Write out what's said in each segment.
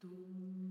Tú.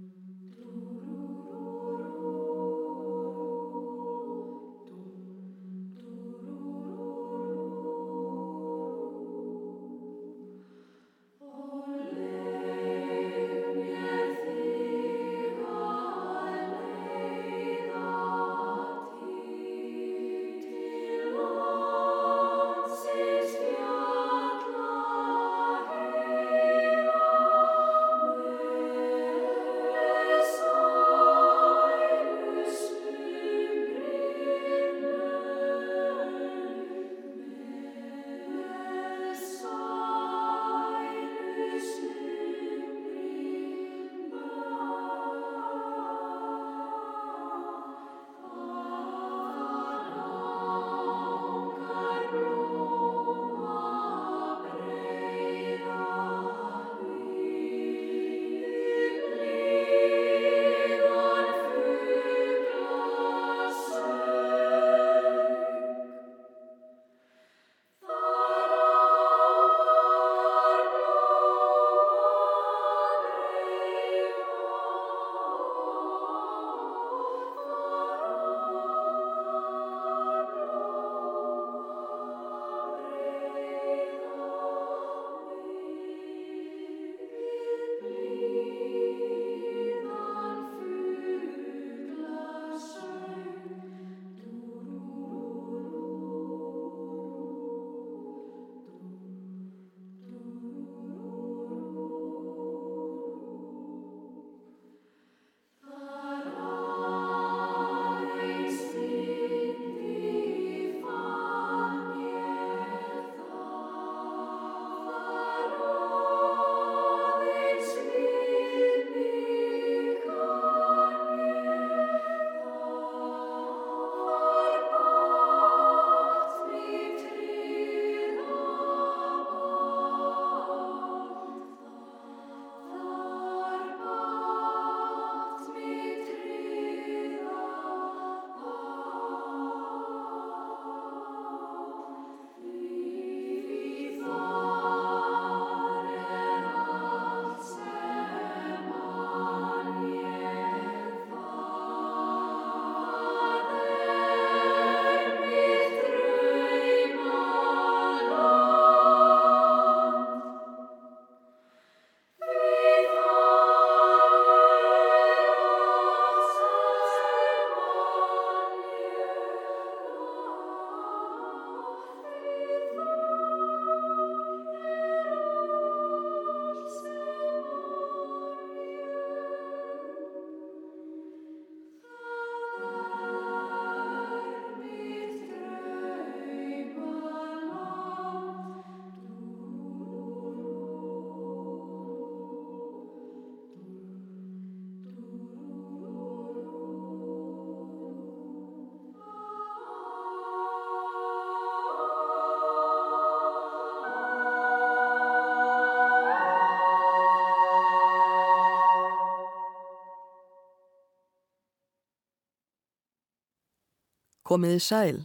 Komiði sæl.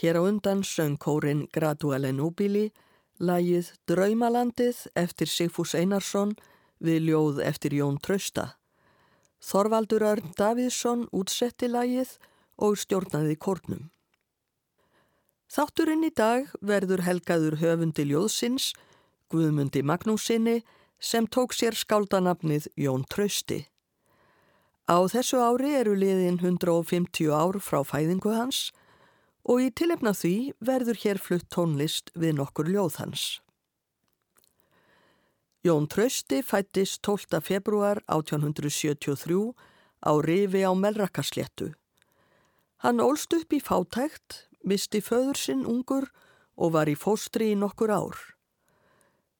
Hér á undan söng kórin Graduale Nubili, lægið Draumalandið eftir Sigfús Einarsson við ljóð eftir Jón Trausta. Þorvaldur Örn Davíðsson útsetti lægið og stjórnaði kórnum. Þátturinn í dag verður helgaður höfundi ljóðsins, Guðmundi Magnúsinni, sem tók sér skáldanafnið Jón Trausti. Á þessu ári eru liðin 150 ár frá fæðingu hans og í tilefna því verður hér flutt tónlist við nokkur ljóð hans. Jón Trausti fættist 12. februar 1873 á rifi á Melrakasléttu. Hann ólst upp í fátækt, misti föður sinn ungur og var í fóstri í nokkur ár.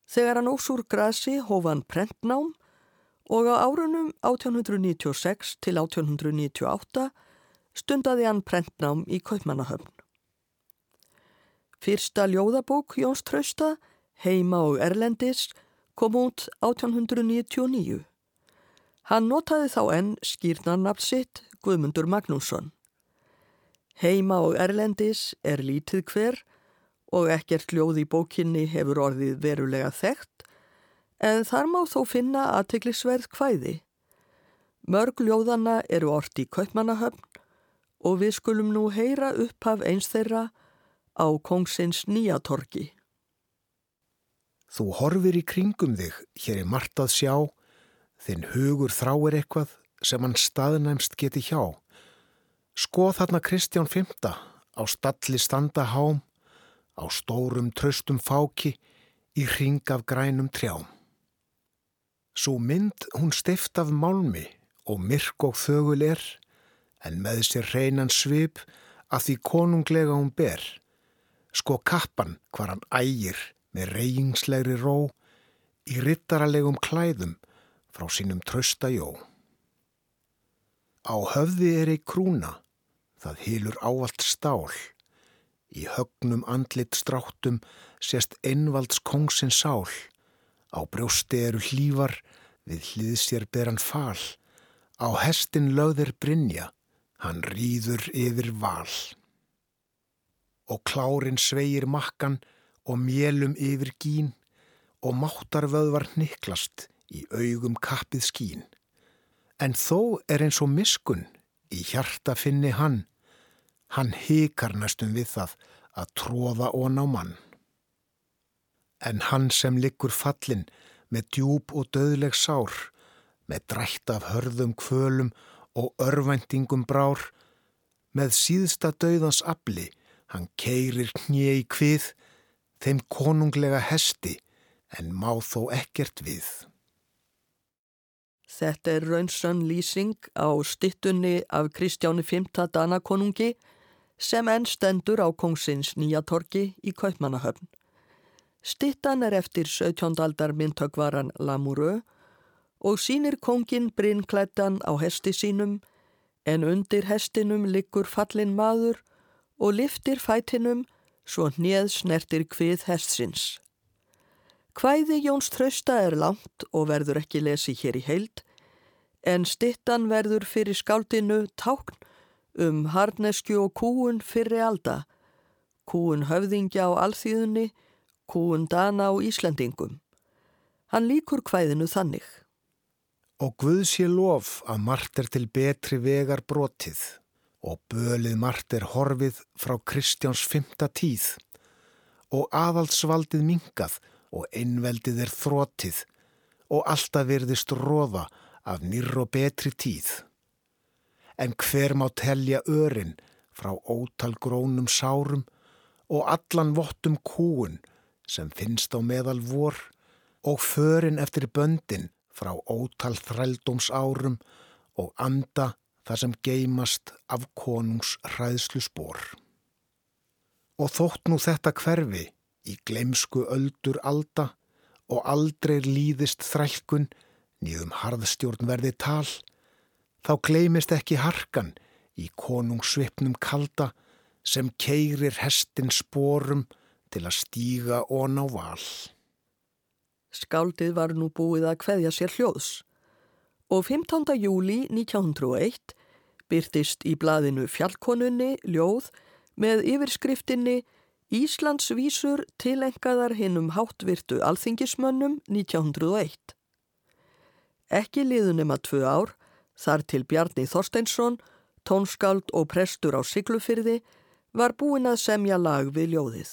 Þegar hann ósúr grasi hóf hann prentnám og á árunum 1896 til 1898 stundaði hann prentnám í Kaupmannahöfn. Fyrsta ljóðabók Jóns Trausta, Heima og Erlendis, kom út 1899. Hann notaði þá enn skýrnarnafn sitt Guðmundur Magnússon. Heima og Erlendis er lítið hver og ekkert ljóð í bókinni hefur orðið verulega þekkt en þar má þó finna aðteglisverð hvæði. Mörg ljóðana eru orti í Kaupmannahöfn og við skulum nú heyra upp af eins þeirra á kongsins nýjatorki. Þú horfir í kringum þig, hér er margt að sjá, þinn hugur þráir eitthvað sem hann staðnæmst geti hjá. Skoð þarna Kristján V á stalli standa hám, á stórum tröstum fáki í ring af grænum trjám. Svo mynd hún stift af málmi og myrk og þögul er, en með sér hreinan svip að því konunglega hún ber. Sko kappan hvar hann ægir með reyningslegri ró í rittaralegum klæðum frá sínum trösta jó. Á höfði er ei krúna, það hýlur ávalt stál. Í högnum andlit stráttum sést einvalds kongsins sál. Á brjósti eru hlífar, við hlið sér ber hann fal. Á hestin lögðir Brynja, hann rýður yfir val. Og klárin sveigir makkan og mélum yfir gín og máttarvöðvar niklast í augum kappið skín. En þó er eins og miskun í hjarta finni hann, hann hikar næstum við það að tróða og ná mann. En hann sem liggur fallin með djúb og döðleg sár, með drætt af hörðum kvölum og örvendingum brár, með síðsta döðans afli, hann keirir knið í kvið, þeim konunglega hesti, en má þó ekkert við. Þetta er raunsann lýsing á stittunni af Kristjáni V. Danakonungi sem enn stendur á kongsins nýjatorki í Kaupmannahöfn. Stittan er eftir 17. aldar myndtökvaran Lamoureux og sínir kongin brinklættan á hesti sínum en undir hestinum liggur fallin maður og liftir fætinum svo hnið snertir hvið hestsins. Hvæði Jóns Trausta er langt og verður ekki lesi hér í heild en stittan verður fyrir skáldinu tákn um harnesku og kúun fyrir alda, kúun höfðingja á alþýðunni kúun dana á Íslandingum. Hann líkur hvæðinu þannig. Og Guð sé lof að margt er til betri vegar brotið og bölið margt er horfið frá Kristjáns fymta tíð og aðaldsvaldið mingað og einveldið er þrótið og alltaf verðist róða af nýr og betri tíð. En hver má telja örin frá ótal grónum sárum og allan vottum kúun sem finnst á meðal vor og förin eftir böndin frá ótal þrældóms árum og anda þar sem geimast af konungs hræðslu spór. Og þótt nú þetta hverfi í glemsku öldur alda og aldrei líðist þrælkun nýðum harðstjórn verði tal, þá gleimist ekki harkan í konungssvipnum kalda sem keirir hestin spórum til að stíga og ná val. Skáldið var nú búið að hveðja sér hljóðs og 15. júli 1901 byrtist í blaðinu Fjallkonunni ljóð með yfirskriftinni Íslands vísur tilengaðar hinnum háttvirtu alþingismönnum 1901. Ekki liðunum að tvö ár, þar til Bjarni Þorsteinsson, tónskáld og prestur á Siglufyrði, var búin að semja lag við ljóðið.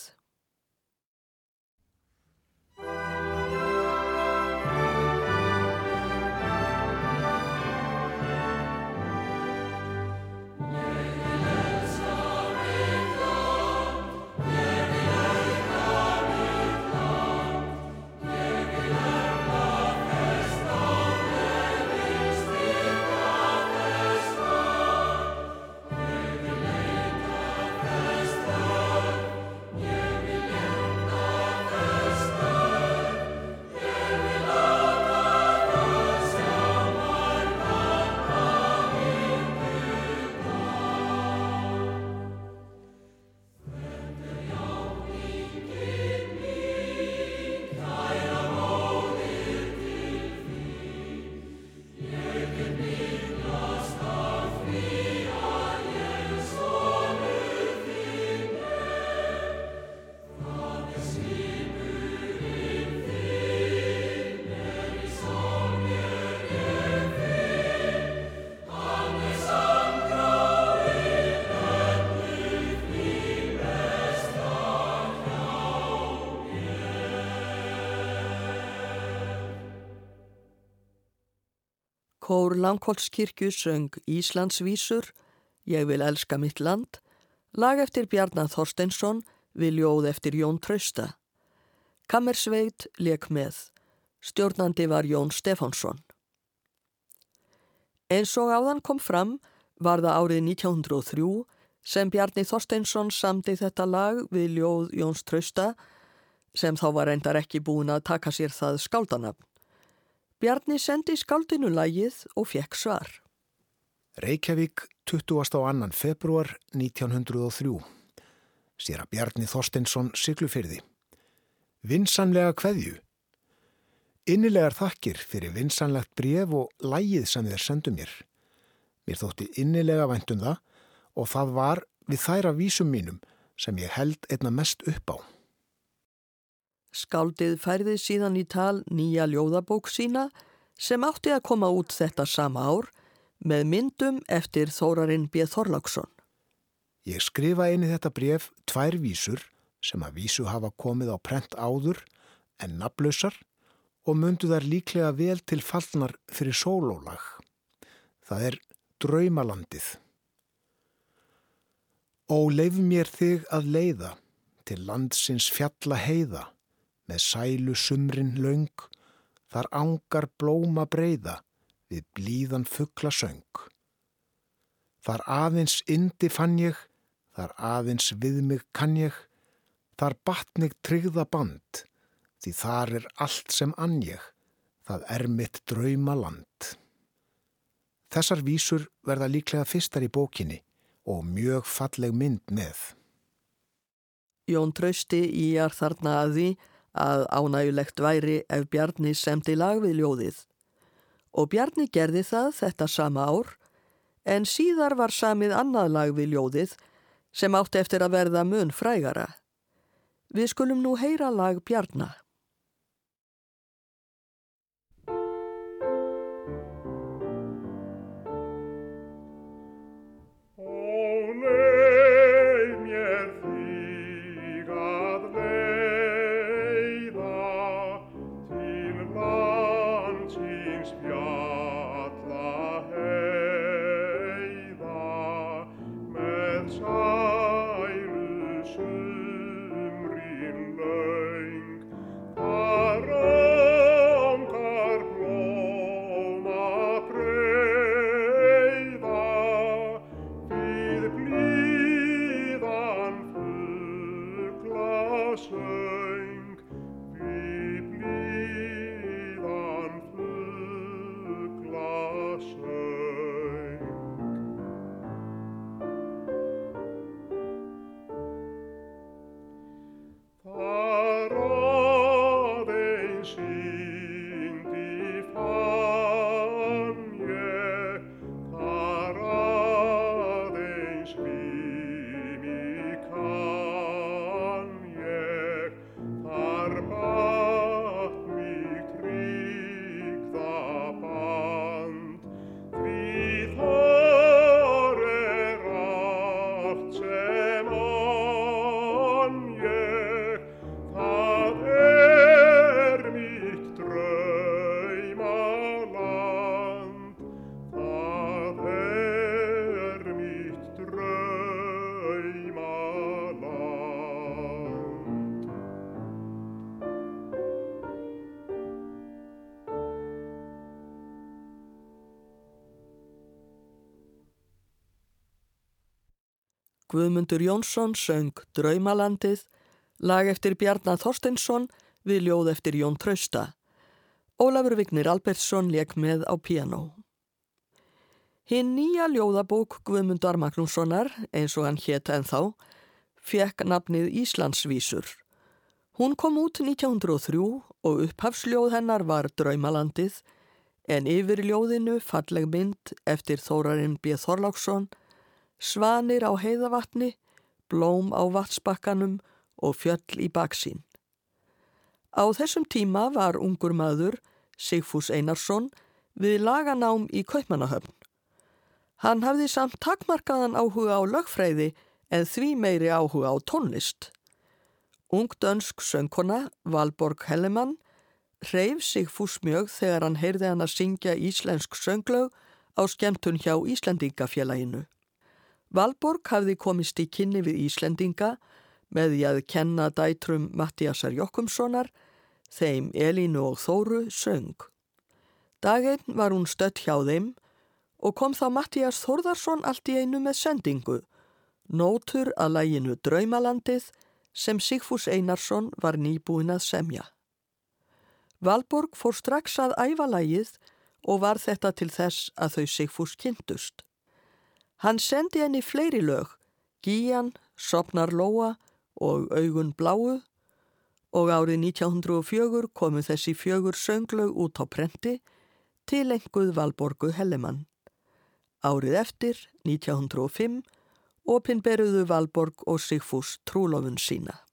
Kór Langholtskirkju söng Íslandsvísur, Ég vil elska mitt land, lag eftir Bjarnar Þorsteinsson, Viljóð eftir Jón Trausta. Kammersveit leik með. Stjórnandi var Jón Stefánsson. Eins og áðan kom fram var það árið 1903 sem Bjarni Þorsteinsson samdi þetta lag við ljóð Jóns Trausta sem þá var reyndar ekki búin að taka sér það skáldanafn. Bjarni sendi skáldinu lagið og fekk svar. Reykjavík 22. februar 1903. Sér að Bjarni Þorsteinsson syklufyrði. Vinsanlega kveðju. Innilegar þakkir fyrir vinsanlegt bref og lægið sem þeir sendu mér. Mér þótti innilega væntum það og það var við þæra vísum mínum sem ég held einna mest upp á. Skáldið færði síðan í tal nýja ljóðabók sína sem átti að koma út þetta sama ár með myndum eftir Þórarinn B. Þorláksson. Ég skrifa eini þetta bref tvær vísur sem að vísu hafa komið á prent áður en naflausar og myndu þær líklega vel til fallnar fyrir sólólag. Það er draumalandið. Ó leif mér þig að leiða til landsins fjalla heiða með sælu sumrin laung, þar ángar blóma breyða við blíðan fuggla söng. Þar aðeins indi fann ég, þar aðeins við mig kann ég, þar batnig tryggða band, því þar er allt sem ann ég, það er mitt draumaland. Þessar vísur verða líklega fyrstar í bókinni og mjög falleg mynd með. Jón trausti í jar þarna að því að ánægulegt væri ef Bjarni semdi lag við ljóðið. Og Bjarni gerði það þetta sama ár, en síðar var samið annað lag við ljóðið sem átti eftir að verða mun frægara. Við skulum nú heyra lag Bjarnar. Guðmundur Jónsson söng Draumalandið, lag eftir Bjarnar Þorsteinsson við ljóð eftir Jón Trausta. Ólafur Vignir Albertsson leik með á piano. Hinn nýja ljóðabók Guðmundar Magnússonar, eins og hann hétt ennþá, fekk nafnið Íslandsvísur. Hún kom út 1903 og upphafsljóð hennar var Draumalandið, en yfir ljóðinu falleg mynd eftir Þórarinn B. Þorláksson svanir á heiðavatni, blóm á vatsbakkanum og fjöll í baksín. Á þessum tíma var ungur maður, Sigfús Einarsson, við laganám í Kaupmannahöfn. Hann hafði samt takmarkaðan áhuga á lögfræði en því meiri áhuga á tónlist. Ung dönsk söngkona, Valborg Hellemann, reyf sig fúsmjög þegar hann heyrði hann að syngja íslensk sönglaug á skemmtun hjá Íslendingafélaginu. Valborg hafði komist í kynni við Íslendinga með því að kenna dætrum Mattiasar Jokkumssonar, þeim Elínu og Þóru söng. Daginn var hún stött hjá þeim og kom þá Mattias Þórðarsson allt í einu með sendingu, nótur að læginu Draumalandið sem Sigfús Einarsson var nýbúin að semja. Valborg fór strax að æfa lægið og var þetta til þess að þau Sigfús kynntust. Hann sendi henni fleiri lög, Gíjan, Sopnar Lóa og Augun Bláu og árið 1904 komu þessi fjögur sönglaug út á prenti til enguð Valborgu Hellemann. Árið eftir, 1905, opinberuðu Valborg og Sigfús trúlofun sína.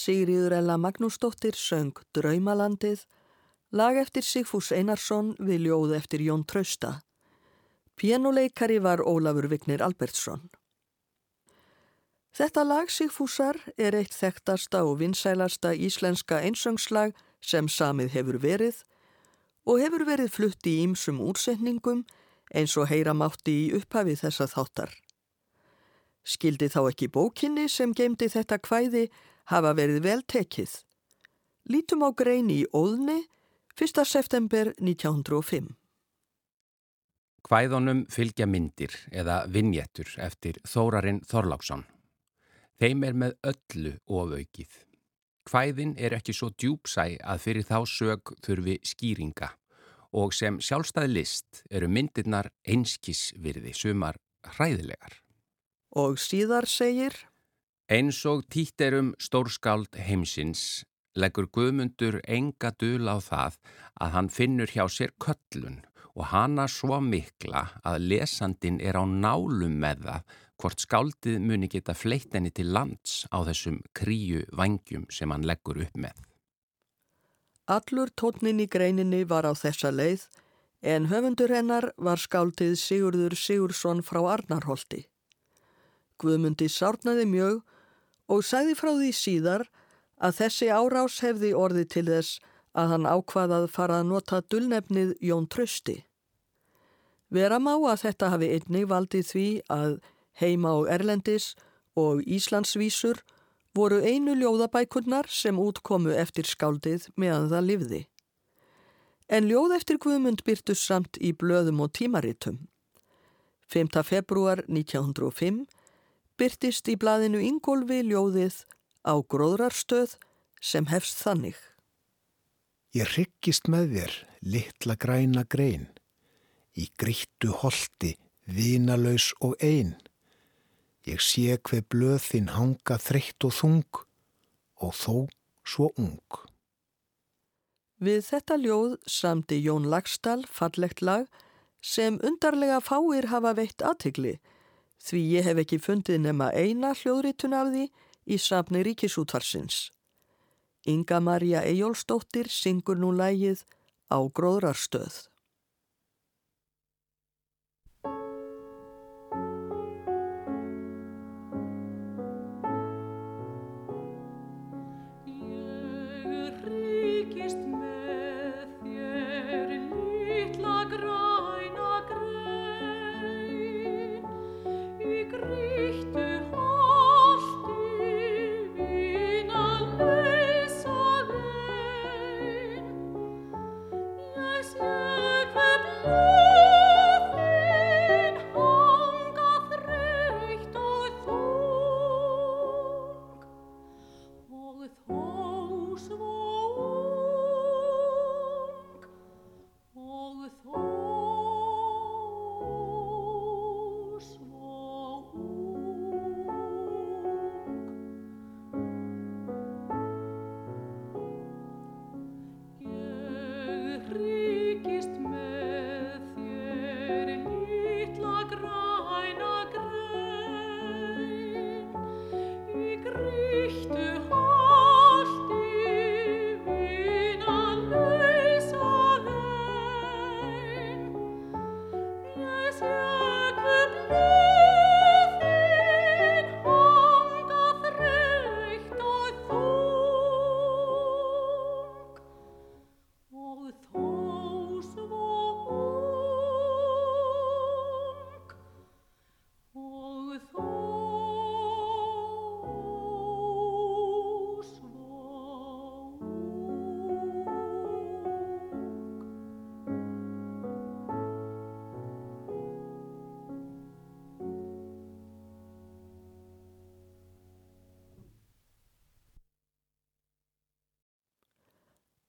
Sigriður Ella Magnúsdóttir söng Draumalandið, lag eftir Sigfús Einarsson við ljóð eftir Jón Trausta. Pianoleikari var Ólafur Vignir Albertsson. Þetta lag Sigfúsar er eitt þekktasta og vinsælasta íslenska einsöngslag sem samið hefur verið og hefur verið flutt í ýmsum úrsetningum eins og heyra mátti í upphafi þessa þáttar. Skildi þá ekki bókinni sem geimdi þetta kvæði hafa verið vel tekið. Lítum á grein í Óðni 1. september 1905. Hvæðunum fylgja myndir eða vinnjettur eftir Þórarinn Þorláksson. Þeim er með öllu ofaukið. Hvæðin er ekki svo djúpsæ að fyrir þá sög þurfi skýringa og sem sjálfstæði list eru myndirnar einskísvirði sumar hræðilegar. Og síðar segir Eins og títerum stórskáld heimsins leggur Guðmundur enga dul á það að hann finnur hjá sér köllun og hana svo mikla að lesandin er á nálum með það hvort skáldið muni geta fleitt henni til lands á þessum kríu vangjum sem hann leggur upp með. Allur tótnin í greininni var á þessa leið en höfundur hennar var skáldið Sigurður Sigursson frá Arnarholti. Guðmundi sárnaði mjög og sagði frá því síðar að þessi árás hefði orði til þess að hann ákvaðað fara að nota dullnefnið Jón Trösti. Vera má að þetta hafi einnig valdið því að heima og Erlendis og Íslandsvísur voru einu ljóðabækurnar sem útkomu eftir skáldið meðan það livði. En ljóð eftir Guðmund byrtus samt í blöðum og tímaritum. 5. februar 1905 byrtist í blaðinu Ingólfi ljóðið á gróðrarstöð sem hefst þannig. Ég ryggist með þér, litla græna grein, í grítu holti, vinalaus og ein. Ég sé hver blöð þinn hanga þreytt og þung og þó svo ung. Við þetta ljóð samti Jón Lagstall fallegt lag sem undarlega fáir hafa veitt aðtegli því ég hef ekki fundið nema eina hljóðritun af því í safni ríkisútvarsins. Inga Maria Ejólsdóttir syngur nú lægið á gróðrarstöð.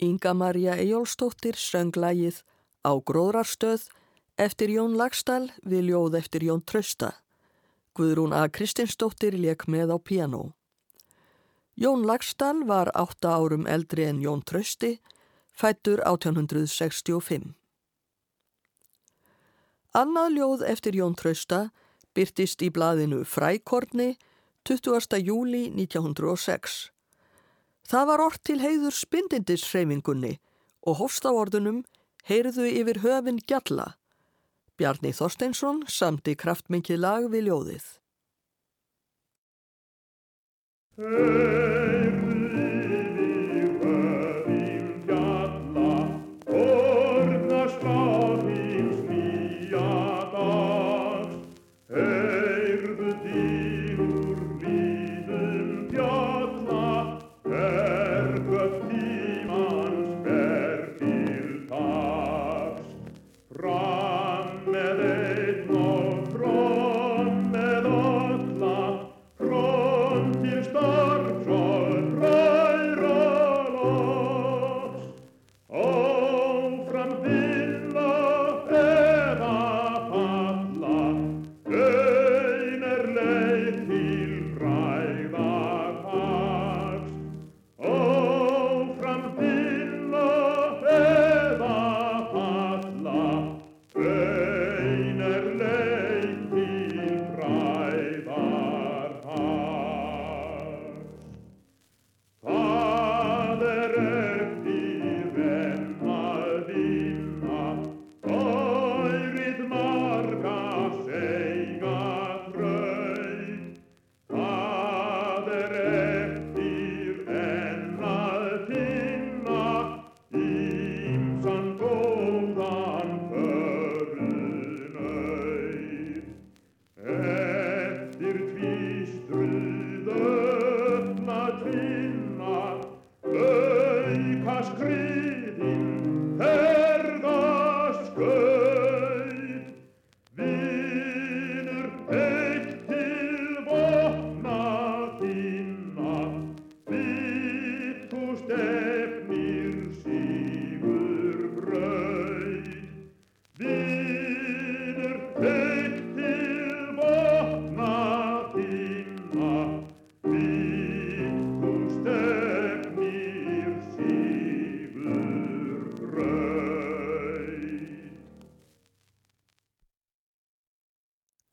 Inga Maria Ejólstóttir söng lægið á gróðrarstöð eftir Jón Lagstall við ljóð eftir Jón Trösta. Guðrún A. Kristinsdóttir leik með á piano. Jón Lagstall var 8 árum eldri en Jón Trösti, fættur 1865. Annað ljóð eftir Jón Trösta byrtist í blaðinu Frækorni 20. júli 1906. Það var orð til heiður spindindisreifingunni og hófst á orðunum heyrðu yfir höfin gjalla. Bjarni Þorsteinsson samti kraftmikið lag við ljóðið. Front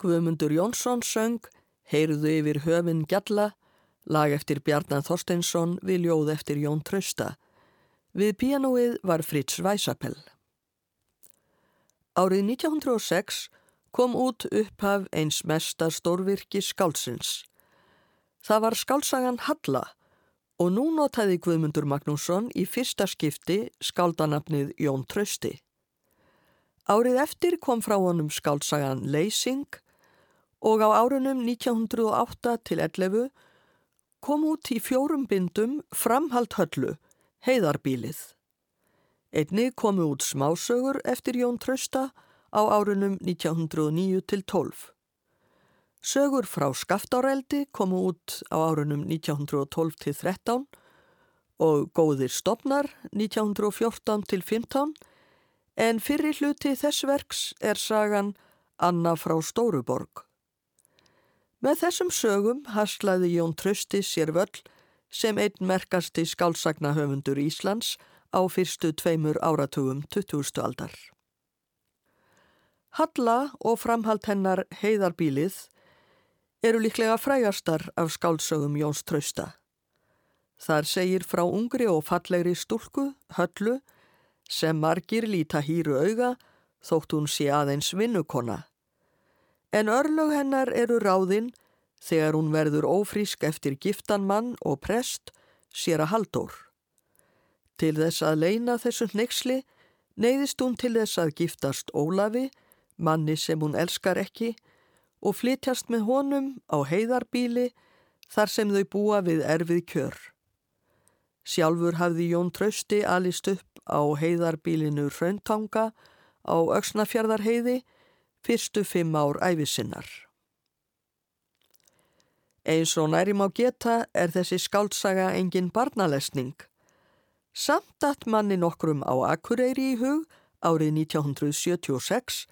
Guðmundur Jónsson söng Heyrðu yfir höfinn gjalla, lag eftir Bjarnar Þorsteinsson við ljóð eftir Jón Trausta. Við pianoið var Fritz Weisapell. Árið 1906 kom út upphaf eins mesta stórvirki skálsins. Það var skálsagan Halla og nú notaði Guðmundur Magnússon í fyrsta skipti skáldanapnið Jón Trausti. Árið eftir kom frá honum skálsagan Leysing og á árunum 1908 til 11 kom út í fjórum bindum framhald höllu, heiðarbílið. Einni komu út smásögur eftir Jón Trausta á árunum 1909 til 12. Sögur frá skaftáreldi komu út á árunum 1912 til 13 og góðir stopnar 1914 til 15 en fyrir hluti þess verks er sagan Anna frá Stóruborg. Með þessum sögum haslaði Jón Trösti sér völl sem einn merkasti skálsagnahöfundur Íslands á fyrstu tveimur áratugum 20. aldar. Halla og framhald hennar heiðarbílið eru líklega frægastar af skálsögum Jóns Trösta. Þar segir frá ungri og fallegri stúlku, höllu, sem margir líta hýru auga þótt hún sé aðeins vinnukonna en örlög hennar eru ráðinn þegar hún verður ófrísk eftir giftan mann og prest sér að haldór. Til þess að leina þessu hneiksli neyðist hún til þess að giftast Ólafi, manni sem hún elskar ekki, og flytjast með honum á heiðarbíli þar sem þau búa við erfið kjör. Sjálfur hafði Jón Trausti alist upp á heiðarbílinu Hröntanga á Öksnafjörðarheiði fyrstu fimm ár æfisinnar. Eins og nærim á geta er þessi skáltsaga engin barnalesning. Samt að manni nokkrum á Akureyri í hug árið 1976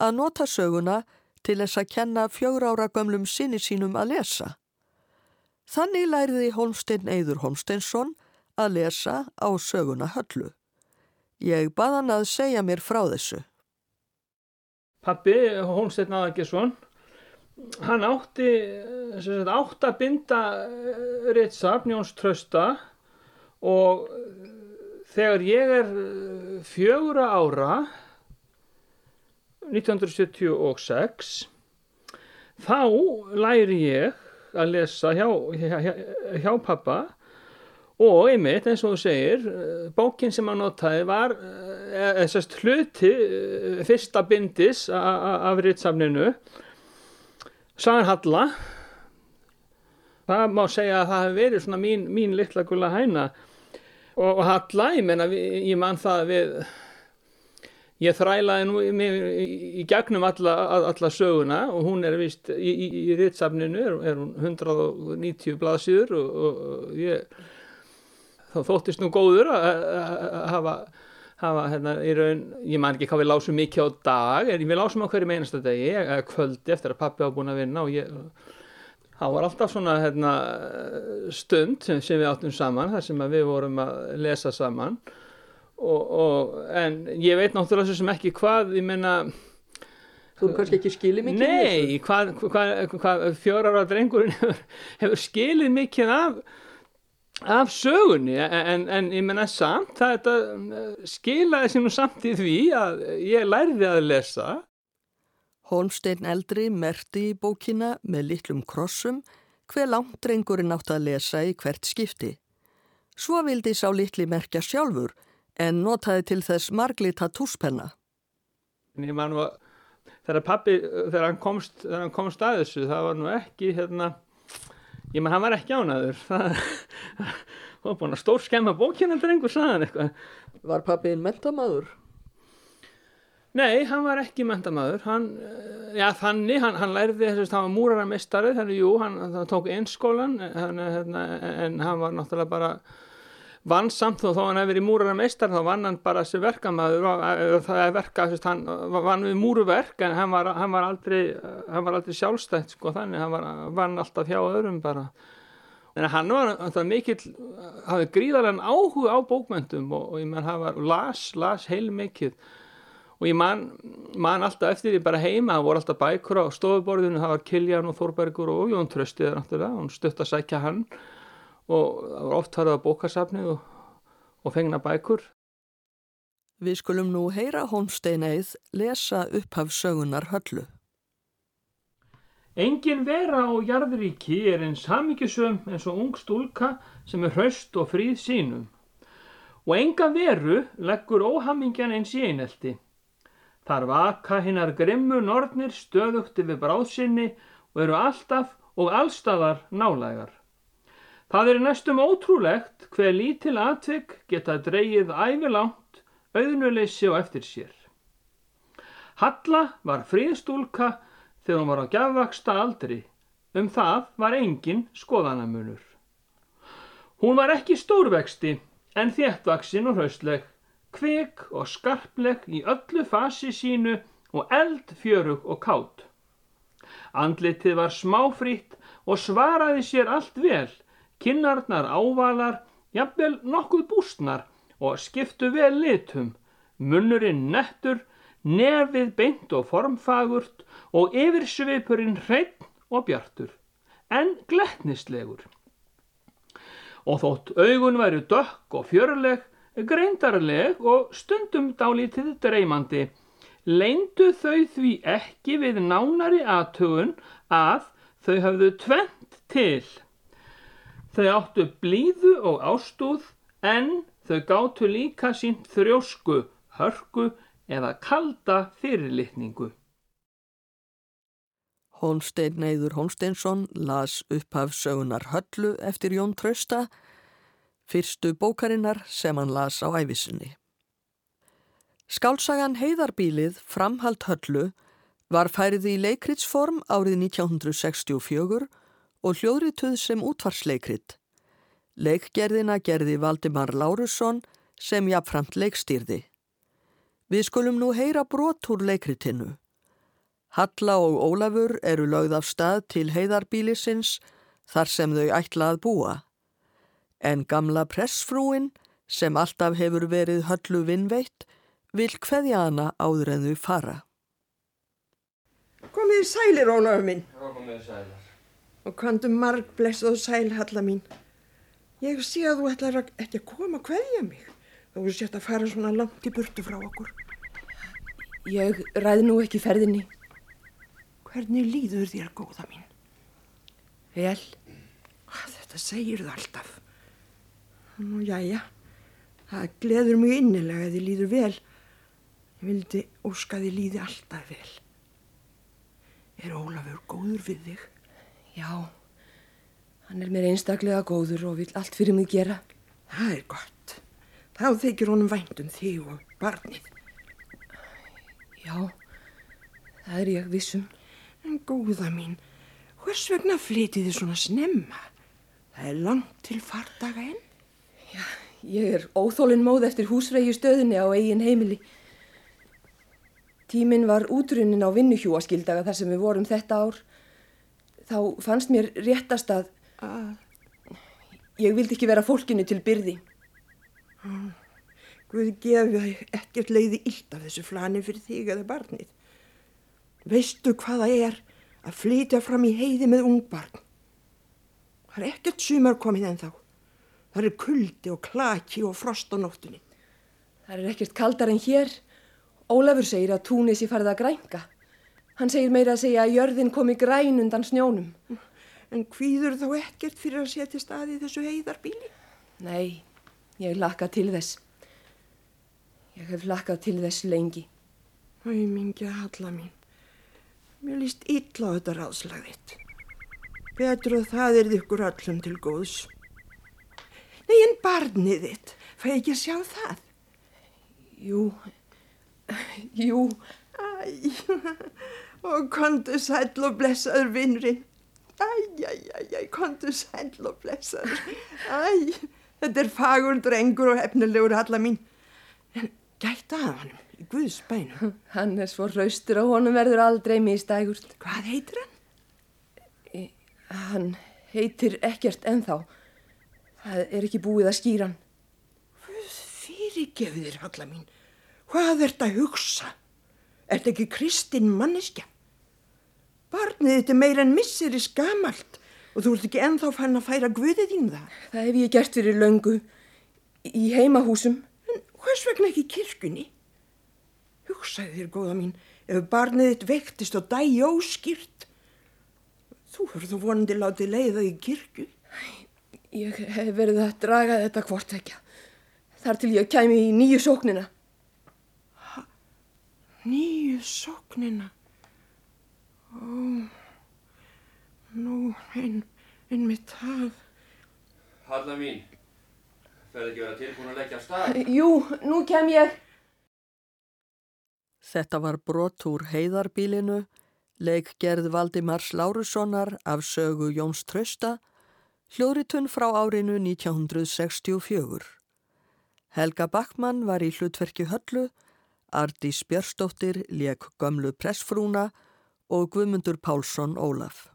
að nota söguna til þess að kenna fjögur ára gömlum sinni sínum að lesa. Þannig læriði Holmstein Eður Holmsteinsson að lesa á söguna höllu. Ég baðan að segja mér frá þessu pappi, Hólmsteinn Aðargesson hann átti átt að binda Ritsafn Jóns Trösta og eh, þegar ég er eh, fjögura ára 1976 þá læri ég að lesa hjá, hjá, hjá pappa og einmitt eins og þú segir bókin sem hann notaði var þessast eh, hluti eh, fyrsta bindis af rýtsamninu Sagan Halla. Það má segja að það hefur verið svona mín, mín litla gulla hæna. Og, og Halla, ég menna ég mann það við ég þrælaði nú í, í, í gegnum alla, alla söguna og hún er vist í, í rýtsamninu er, er hún 190 blaðsýður og, og, og ég þá þóttist nú góður að hafa hafa hérna í raun, ég man ekki hvað við lásum mikið á dag, en við lásum á hverju meinasta degi, kvöldi eftir að pappi á búin að vinna og ég, það var alltaf svona hérna, stund sem, sem við áttum saman, þar sem við vorum að lesa saman. Og, og en ég veit náttúrulega sem ekki hvað, ég menna Þú hefur kannski ekki skilið mikið Nei, hvað, hvað, hvað fjórar á drengurinn hefur, hefur skilið mikið af af sögunni en, en ég menna samt það skilaði sér nú samt í því að ég lærði að lesa Holmstein eldri merti í bókina með litlum krossum hver langt drengurinn átt að lesa í hvert skipti. Svo vildi sá litli merkja sjálfur en notaði til þess marglita túspenna. Ég man nú að þegar pappi, þegar hann komst, þegar hann komst að þessu það var nú ekki hérna Ég menn, hann var ekki ánaður. var búin að stór skemma bókina drengur saðan eitthvað. Var pappiðin mentamaður? Nei, hann var ekki mentamæður, hann, eh, já þannig, hann, hann lærði þess að hann var múrararmistari, þannig jú, hann, tók einskólan en, hérna, en hann var náttúrulega bara vannsamt og þó hann hefði verið múrararmistari þá vann hann bara sem verkamæður og það er verka, þess að hann vann við múruverk en hann var, hann var aldrei, hann var aldrei sjálfstætt sko þannig, hann var, vann alltaf hjá öðrum bara. En hann var það mikill, hafði gríðarlega áhuga á bókmyndum og, og ég menn hann var, las, las heil mikill og ég man, man alltaf eftir því bara heima, það voru alltaf bækur á stofuborðinu, það var Kiljan og Þórbergur og Jón náttúrulega, hún stutt að sækja hann og það var oft farið á bókasafnið og, og fengna bækur. Við skulum nú heyra Holmsteineið lesa upphaf sögunar höllu. Engin vera á jarðuríki er eins hafmyggisum eins og ung stúlka sem er hraust og fríð sínum og enga veru leggur óhammingjan eins í einelti. Þar vaka hinnar grimmu nornir stöðugt yfir bráðsynni og eru alltaf og allstafar nálægar. Það er næstum ótrúlegt hver lítil atvik geta dreyið ævilangt, auðnuleysi og eftir sér. Halla var fríðstúlka þegar hún var á gjafvaksta aldri. Um það var engin skoðanamunur. Hún var ekki stórvexti en þéttvaksin og hraustleg kvik og skarpleg í öllu fasi sínu og eldfjörug og kátt. Andlitið var smáfrýtt og svaraði sér allt vel, kinnarnar ávalar, jafnvel nokkuð bústnar og skiptu vel litum, munnurinn nettur, nefið beint og formfagurt og yfirsvipurinn hreinn og bjartur, en gletnislegur. Og þótt augun væri dökk og fjörleg, greindarleg og stundum dálítið dreymandi, leindu þau því ekki við nánari aðtugun að þau hafðu tvent til. Þau áttu blíðu og ástúð en þau gáttu líka sínt þrjósku, hörku eða kalda fyrirlitningu. Holstein Neiður Holsteinsson las upphaf sögunar höllu eftir Jón Trausta fyrstu bókarinnar sem hann las á æfisinni. Skálsagan Heiðarbílið framhald höllu var færið í leikritsform árið 1964 og hljóðrituð sem útvarsleikrit. Leikgerðina gerði Valdimar Lárusson sem jafnframt leikstýrði. Við skulum nú heyra brot úr leikritinu. Halla og Ólafur eru lögð af stað til heiðarbílisins þar sem þau ætla að búa en gamla pressfrúin sem alltaf hefur verið höllu vinnveitt vil hveðja hana áður en þau fara. Komið í sælir, Ólafur minn. Já, komið í sælir. Og kvandum marg blessað sæl, Halla mín. Ég sé að þú ætlar ekki að koma að hveðja mig. Þú er sett að fara svona langt í burtu frá okkur. Ég ræði nú ekki ferðinni. Hvernig líður þér, góða mín? Vel. Þetta segir þú alltaf. Nú, jæja, það gleður mjög innilega að þið líður vel. Ég vildi óska þið líði alltaf vel. Er Ólafur góður við þig? Já, hann er mér einstaklega góður og vil allt fyrir mig gera. Það er gott. Þá þykir honum vænt um þig og barnið. Já, það er ég vissum. En góða mín, hvers vegna flytið þið svona snemma? Það er langt til fardaga enn. Já, ég er óþólinn móð eftir húsfreyju stöðunni á eigin heimili. Tíminn var útrunnin á vinnuhjúaskildaga þar sem við vorum þetta ár. Þá fannst mér réttast að ég vildi ekki vera fólkinu til byrði. Guði gefi ekkert leiði illt af þessu flani fyrir þig eða barnið. Veistu hvað það er að flytja fram í heiði með ungbarn? Það er ekkert sumar komið en þá. Það er kuldi og klaki og frost á nóttunni. Það er ekkert kaldar en hér. Ólafur segir að túnisi farið að grænka. Hann segir meira að segja að jörðin komi græn undan snjónum. En hvíður þá ekkert fyrir að setja staði þessu heiðarbíli? Nei, ég lakka til þess. Ég hef lakkað til þess lengi. Æ, mingi að halla mín. Mér líst illa á þetta ráðslagðitt. Betur að það er ykkur öllum til góðs. Nei, en barnið þitt, fæ ekki að sjá það? Jú, jú. Æ, og kontu sæll og blessaður vinnurinn. Æ, æ, æ, æ, kontu sæll og blessaður. Æ, þetta er fagur drengur og hefnilegur alla mín. En gæta að hann í Guðs bænum. Hann er svo raustur og honum verður aldrei mistægurt. Hvað heitir hann? Hann heitir ekkert ennþá. Það er ekki búið að skýra hann. Guð fyrirgefið þér, alla mín. Hvað ert að hugsa? Ert ekki Kristinn manneskja? Barnið þetta er meira en missir í skamalt og þú ert ekki ennþá fann að færa Guðið þín það. Það hef ég gert fyrir löngu í heimahúsum. En hvers vegna ekki kirkunni? Hugsaði þér, góða mín, ef barnið þitt vektist og dægi óskýrt. Þú hefur þú vonandi látið leiða í kirkju. Ég hef verið að draga þetta hvort ekki. Þar til ég kæmi í nýju sóknina. Nýju sóknina? Ó, nú, einn ein mitt það. Halla mín, ferði ekki vera tilbúin að leggja stað? Jú, nú kem ég. Þetta var brott úr heiðarbílinu, leikgerð Valdimars Lárussonar af sögu Jóns Trausta, hljóritun frá árinu 1964. Helga Backmann var í hlutverki höllu, Ardís Björstóttir leik gömlu pressfrúna og Guðmundur Pálsson Ólaf.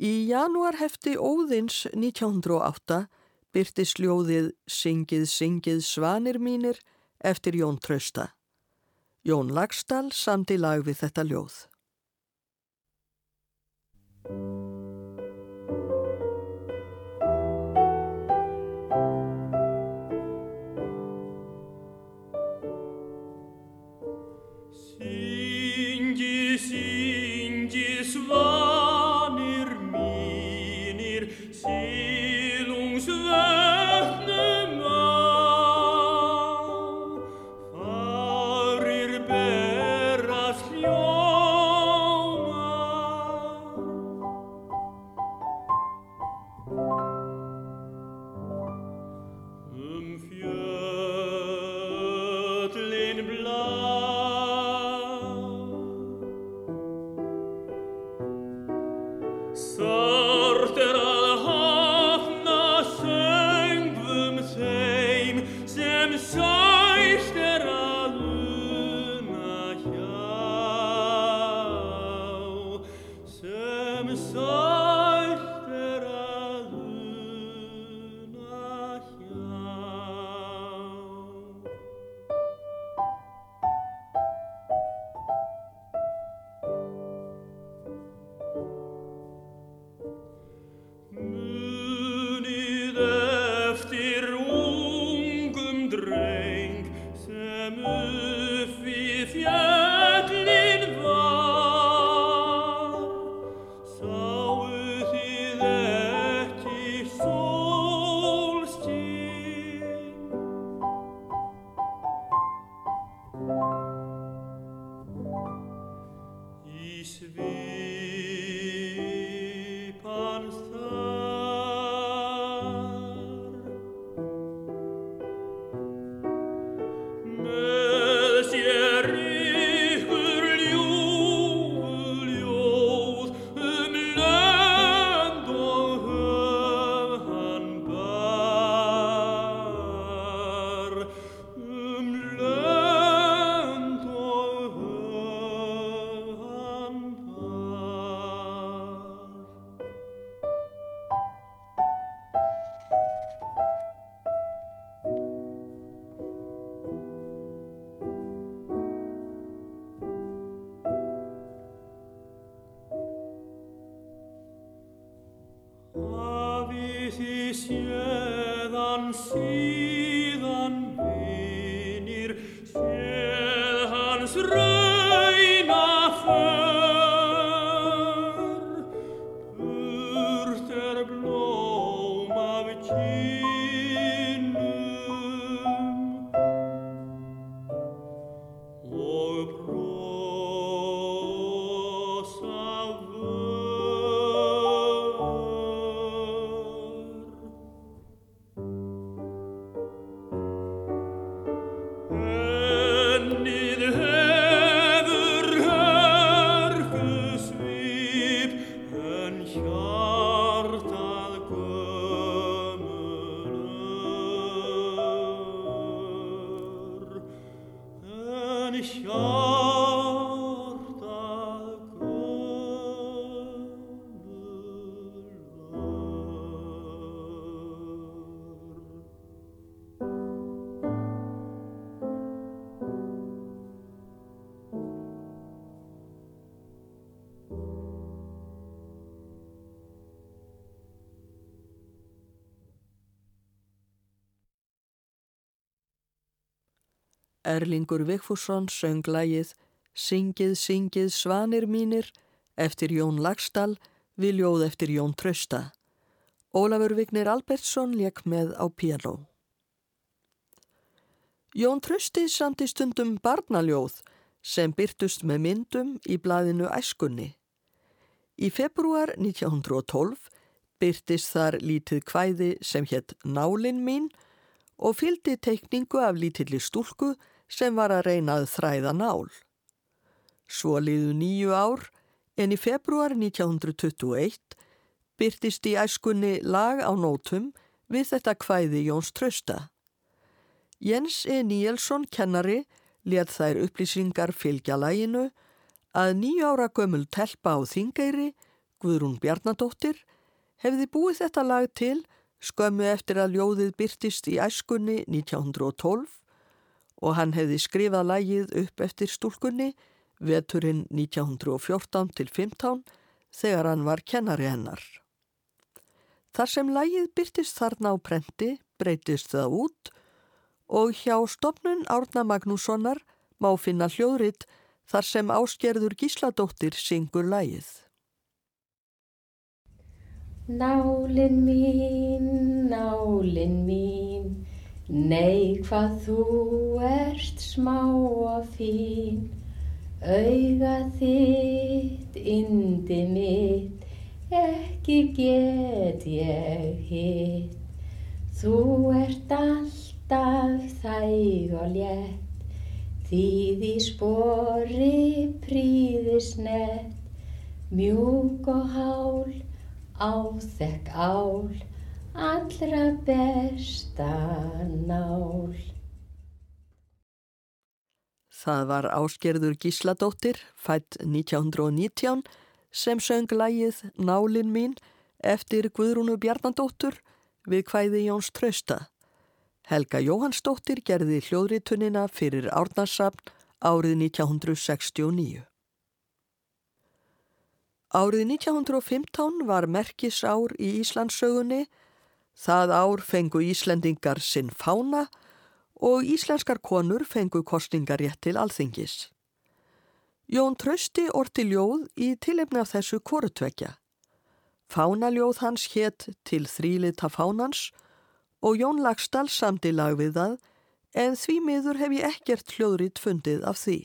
Í janúar hefti Óðins 1908 byrti sljóðið Syngið, syngið svanir mínir eftir Jón Trausta. Jón Lagstall samt í lag við þetta ljóð. Erlingur Vigfússon söng lægið Syngið, syngið, svanir mínir eftir Jón Lagstall við ljóð eftir Jón Trausta. Ólafur Vignir Albertsson leik með á piano. Jón Trausti samt í stundum barnaljóð sem byrtust með myndum í blaðinu Æskunni. Í februar 1912 byrtist þar lítið kvæði sem hétt Nálin mín og fyldi teikningu af lítilli stúlku sem var að reyna að þræða nál. Svo liðu nýju ár en í februar 1921 byrtist í æskunni lag á nótum við þetta kvæði Jóns Trausta. Jens E. Níelsson kennari let þær upplýsingar fylgja læginu að nýju ára gömul telpa á Þingeyri, Guðrún Bjarnadóttir, hefði búið þetta lag til skömmu eftir að ljóðið byrtist í æskunni 1912 og hann hefði skrifað lægið upp eftir stúlkunni veturinn 1914 til 15 þegar hann var kennari hennar. Þar sem lægið byrtist þarna á prenti breytist það út og hjá stopnun Árna Magnússonar má finna hljóðrit þar sem áskerður gísladóttir syngur lægið. Nálin mín, nálin mín Nei, hvað þú ert smá og fín, auga þitt, indi mitt, ekki get ég hitt. Þú ert alltaf þæg og létt, þýð í spori príðisnett, mjúk og hál, áþekk ál, allra besta nál. Það var áskerður Gísladóttir, fætt 1919, sem söng lægið Nálin mín eftir Guðrúnu Bjarnandóttur við hvæði Jóns Trausta. Helga Jóhannsdóttir gerði hljóðritunina fyrir Árnarsafn árið 1969. Árið 1915 var merkisár í Íslandsögunni Það ár fengu Íslendingar sinn fána og íslenskar konur fengu kostingarétt til alþingis. Jón Trausti orti ljóð í tilefni af þessu korutvekja. Fánaljóð hans hétt til þrýlita fánans og Jón Lagstall samti lag við það en því miður hef ég ekkert hljóðrít fundið af því.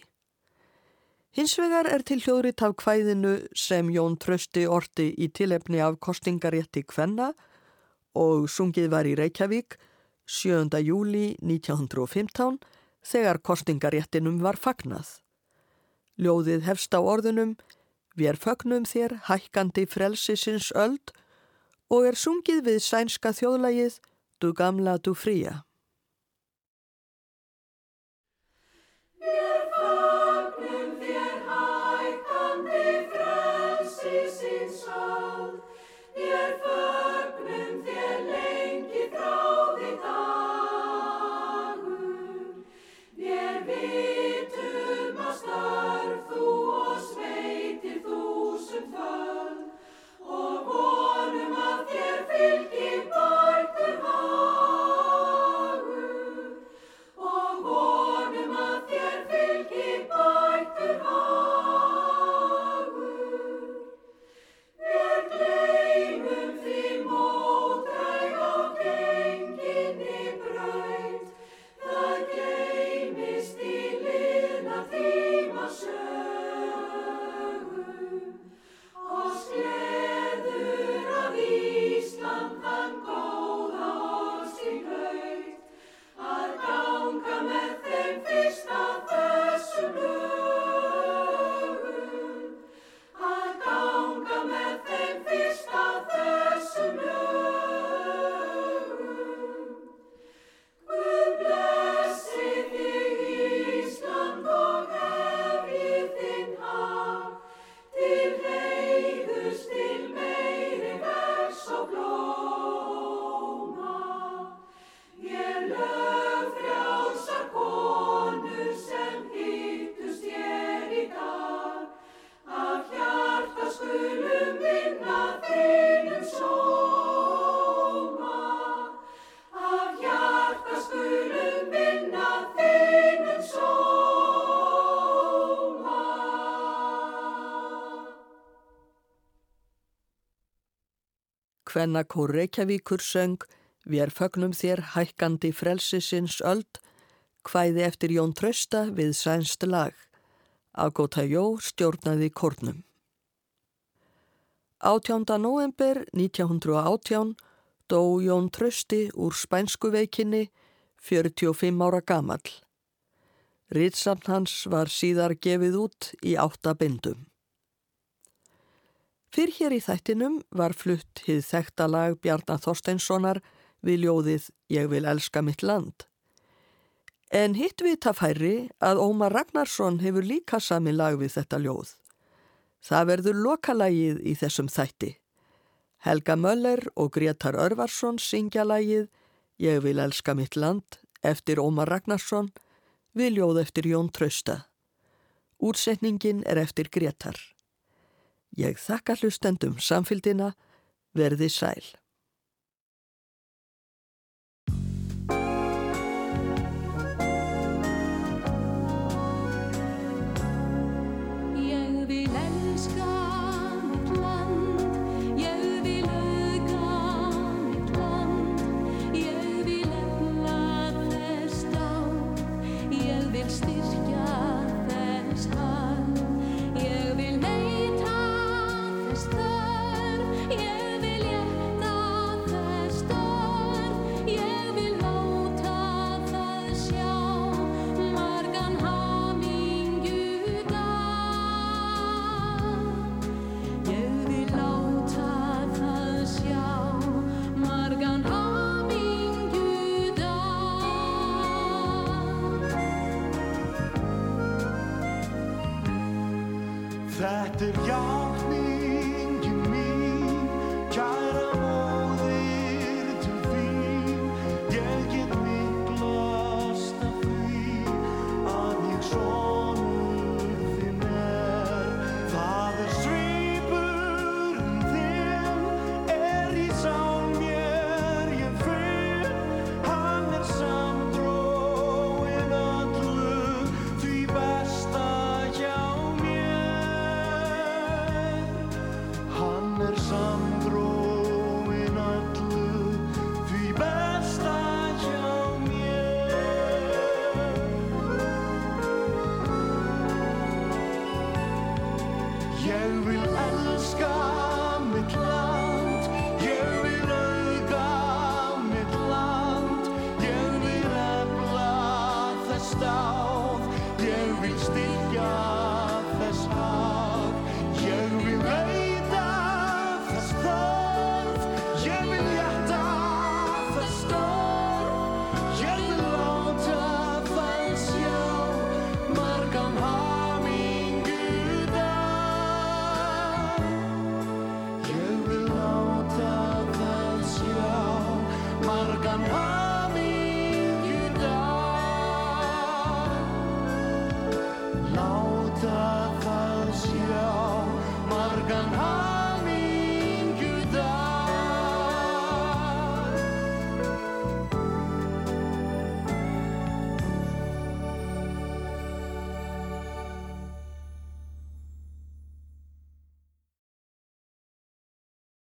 Hins vegar er til hljóðrít af hvæðinu sem Jón Trausti orti í tilefni af kostingarétti kvenna og sungið var í Reykjavík 7. júli 1915 þegar kostingaréttinum var fagnað. Ljóðið hefst á orðunum Við fögnum þér hækkandi frelsisins öld og er sungið við sænska þjóðlægið Du gamla du fría. keep Kvennakór Reykjavíkur söng Við er fögnum þér hækkandi frelsisins öld, hvæði eftir Jón Trausta við sænst lag. Agota Jó stjórnaði kórnum. 18. november 1918 dó Jón Trausti úr spænsku veikinni 45 ára gamall. Ritsamt hans var síðar gefið út í átta bindum. Fyrr hér í þættinum var flutt hið þekta lag Bjarnar Þorsteinssonar við ljóðið Ég vil elska mitt land. En hitt vita færri að Ómar Ragnarsson hefur líka sami lag við þetta ljóð. Það verður lokalagið í þessum þætti. Helga Möller og Gretar Örvarsson syngja lagið Ég vil elska mitt land eftir Ómar Ragnarsson við ljóð eftir Jón Trausta. Útsetningin er eftir Gretar. Ég þakka hlustendum samfélgina, verði sæl.